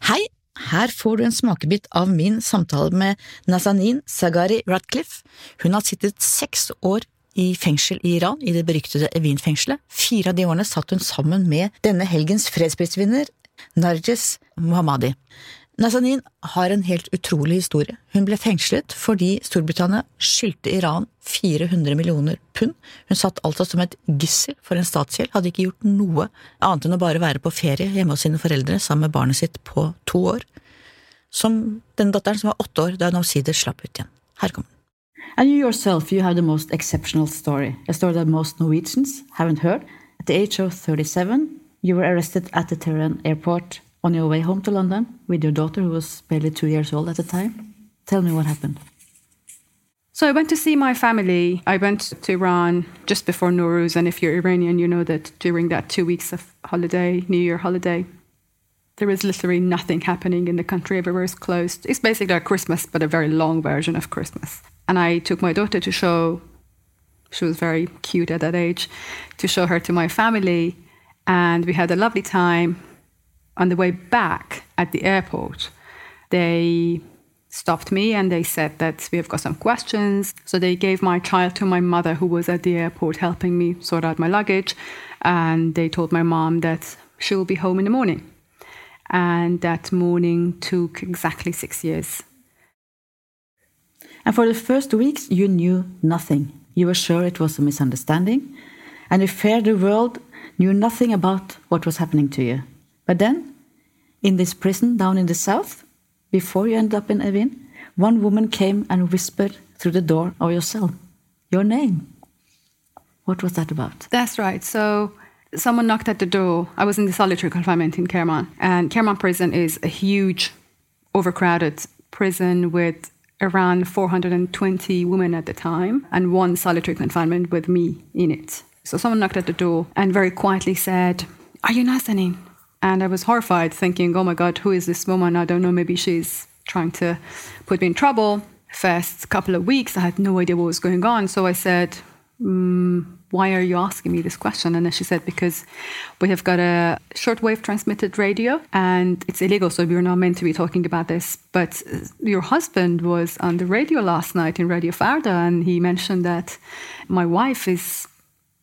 Hei, her får du en smakebit av min samtale med Nazanin Sagari Ratcliffe. Hun har sittet seks år i fengsel i Iran, i det beryktede Evin-fengselet. Fire av de årene satt hun sammen med denne helgens fredsprisvinner, Narjes Mohammadi. Nazanin har en helt utrolig historie. Hun ble fengslet fordi Storbritannia skyldte Iran 400 millioner pund. Hun satt altså som et gissel for en statsgjeld, hadde ikke gjort noe annet enn å bare være på ferie hjemme hos sine foreldre sammen med barnet sitt på to år. Som den datteren som var åtte år da hun omsider slapp ut igjen. Her kommer den. And you yourself, you have the most exceptional story, a story that most Norwegians haven't heard. At the age of 37, you were arrested at the Tehran airport on your way home to London with your daughter, who was barely two years old at the time. Tell me what happened. So I went to see my family. I went to Iran just before Nowruz, and if you're Iranian, you know that during that two weeks of holiday, New Year holiday, there is literally nothing happening in the country. Everywhere is closed. It's basically like Christmas, but a very long version of Christmas. And I took my daughter to show, she was very cute at that age, to show her to my family. And we had a lovely time. On the way back at the airport, they stopped me and they said that we have got some questions. So they gave my child to my mother, who was at the airport helping me sort out my luggage. And they told my mom that she will be home in the morning. And that morning took exactly six years. And for the first weeks, you knew nothing. You were sure it was a misunderstanding, and you feared the world knew nothing about what was happening to you. But then, in this prison down in the south, before you ended up in Evin, one woman came and whispered through the door of your cell your name. What was that about? That's right. So someone knocked at the door. I was in the solitary confinement in Kerman, and Kerman prison is a huge, overcrowded prison with around 420 women at the time, and one solitary confinement with me in it. So someone knocked at the door and very quietly said, Are you Nazanin? And I was horrified, thinking, Oh my God, who is this woman? I don't know, maybe she's trying to put me in trouble. First couple of weeks, I had no idea what was going on. So I said, mm, why are you asking me this question? And then she said, because we have got a shortwave transmitted radio and it's illegal, so we're not meant to be talking about this. But your husband was on the radio last night in Radio Farda, and he mentioned that my wife is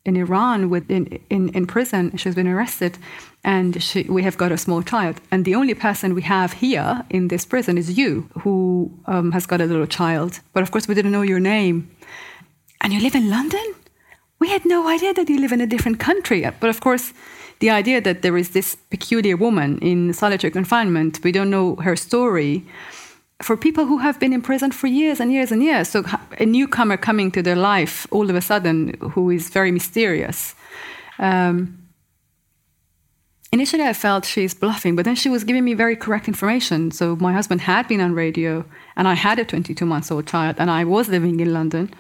in Iran with in, in, in prison. She's been arrested, and she, we have got a small child. And the only person we have here in this prison is you, who um, has got a little child. But of course, we didn't know your name. And you live in London? We had no idea that you live in a different country. But of course, the idea that there is this peculiar woman in solitary confinement, we don't know her story. For people who have been in prison for years and years and years, so a newcomer coming to their life all of a sudden who is very mysterious. Um, initially, I felt she's bluffing, but then she was giving me very correct information. So my husband had been on radio, and I had a 22 months old child, and I was living in London.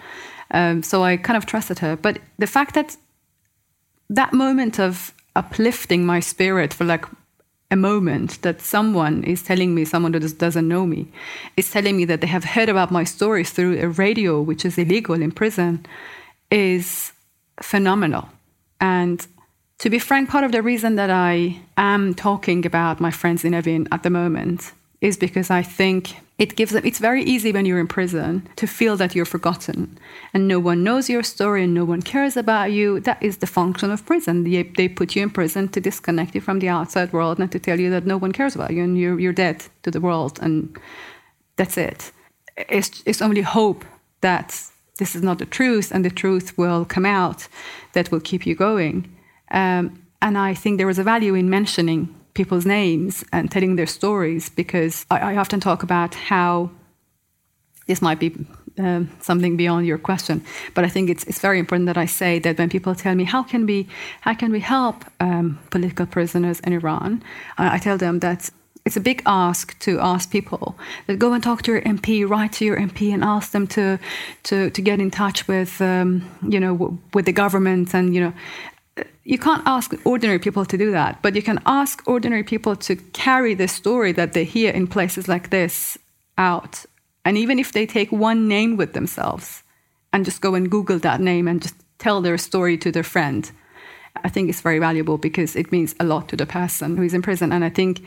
Um, so I kind of trusted her. But the fact that that moment of uplifting my spirit for like a moment that someone is telling me, someone that doesn't know me, is telling me that they have heard about my story through a radio, which is illegal in prison, is phenomenal. And to be frank, part of the reason that I am talking about my friends in Evin at the moment is because I think it gives them it's very easy when you're in prison to feel that you're forgotten. And no one knows your story and no one cares about you. That is the function of prison. They, they put you in prison to disconnect you from the outside world and to tell you that no one cares about you and you're, you're dead to the world and that's it. It's, it's only hope that this is not the truth and the truth will come out that will keep you going. Um, and i think there is a value in mentioning people's names and telling their stories because I, I often talk about how this might be um, something beyond your question, but I think it's, it's very important that I say that when people tell me how can we how can we help um, political prisoners in Iran, I, I tell them that it's a big ask to ask people that go and talk to your MP, write to your MP, and ask them to to to get in touch with um, you know with the government and you know you can't ask ordinary people to do that, but you can ask ordinary people to carry the story that they hear in places like this out. And even if they take one name with themselves and just go and Google that name and just tell their story to their friend, I think it's very valuable because it means a lot to the person who is in prison. And I think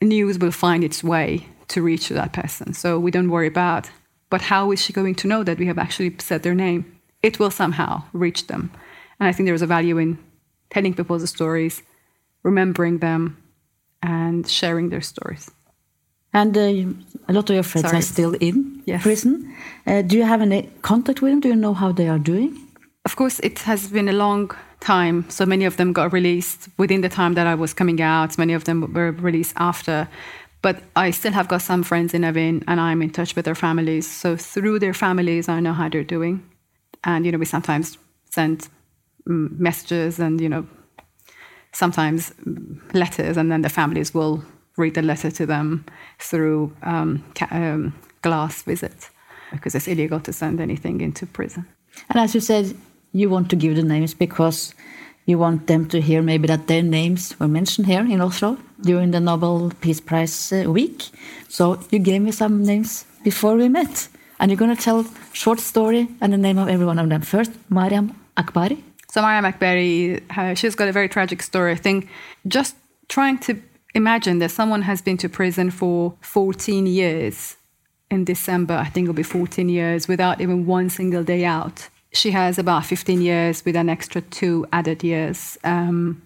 news will find its way to reach that person. So we don't worry about. But how is she going to know that we have actually said their name? It will somehow reach them. And I think there is a value in telling people the stories, remembering them, and sharing their stories. And uh, a lot of your friends Sorry. are still in Yes. prison. Uh, do you have any contact with them? Do you know how they are doing? Of course, it has been a long time. So many of them got released within the time that I was coming out. Many of them were released after. But I still have got some friends in Evin, and I'm in touch with their families. So through their families, I know how they're doing. And, you know, we sometimes send messages and, you know, sometimes letters, and then the families will read the letter to them through um, um, glass visit because it's illegal to send anything into prison. And as you said, you want to give the names because you want them to hear maybe that their names were mentioned here in Oslo during the Nobel Peace Prize uh, week. So you gave me some names before we met. And you're going to tell short story and the name of every one of them. First, Mariam Akbari. So Mariam Akbari, she's got a very tragic story. I think just trying to imagine that someone has been to prison for 14 years in December, I think it'll be 14 years, without even one single day out. She has about 15 years with an extra two added years. Um,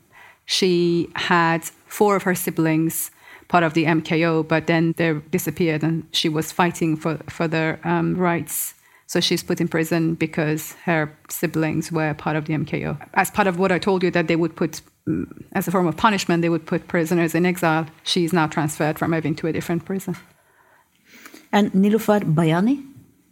she had four of her siblings part of the MKO, but then they disappeared and she was fighting for, for their um, rights. So she's put in prison because her siblings were part of the MKO. As part of what I told you, that they would put, mm, as a form of punishment, they would put prisoners in exile. She's now transferred from Evin to a different prison. And Nilufar Bayani.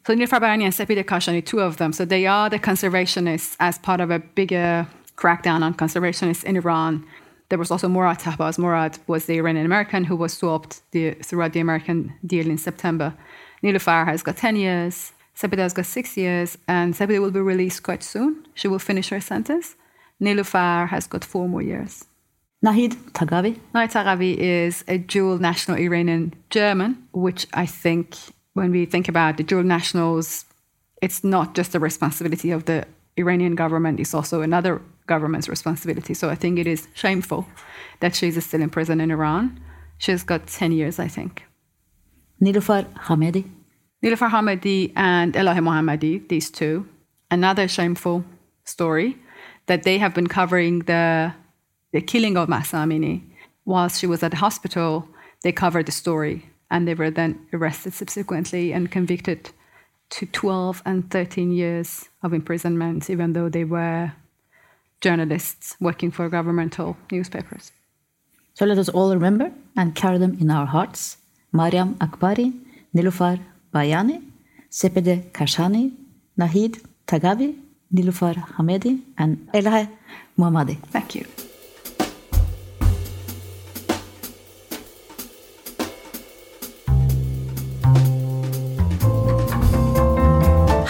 So Nilüfer Bayani and Sepide Kashani, two of them. So they are the conservationists as part of a bigger crackdown on conservationists in Iran. There was also Murad Tahbaz. Murad was the Iranian American who was swapped the, throughout the American deal in September. Nilüfer has got 10 years. Sepide has got six years. And Sepide will be released quite soon. She will finish her sentence. Nilüfer has got four more years. Nahid Tagavi. Nahid Arabi is a dual national Iranian German, which I think when we think about the dual nationals, it's not just the responsibility of the Iranian government, it's also another government's responsibility. So I think it is shameful that she's still in prison in Iran. She's got 10 years, I think. Nilufar Hamedi. Nilüfer Hamedi and Elahi Mohammadi, these two, another shameful story that they have been covering the, the killing of Mahsa Amini. Whilst she was at the hospital, they covered the story and they were then arrested subsequently and convicted to 12 and 13 years of imprisonment, even though they were journalists working for governmental newspapers. So let us all remember and carry them in our hearts. Mariam Akbari, Nilufar Bayani, Sepede Kashani, Nahid Tagavi, Nilufar Hamedi, and Elahe Muhammadi. Thank you.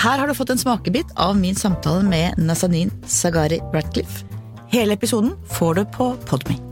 Her har du fått en smakebit av min samtale med Nazanin Sagari Ratcliffe. Hele episoden får du på Podme.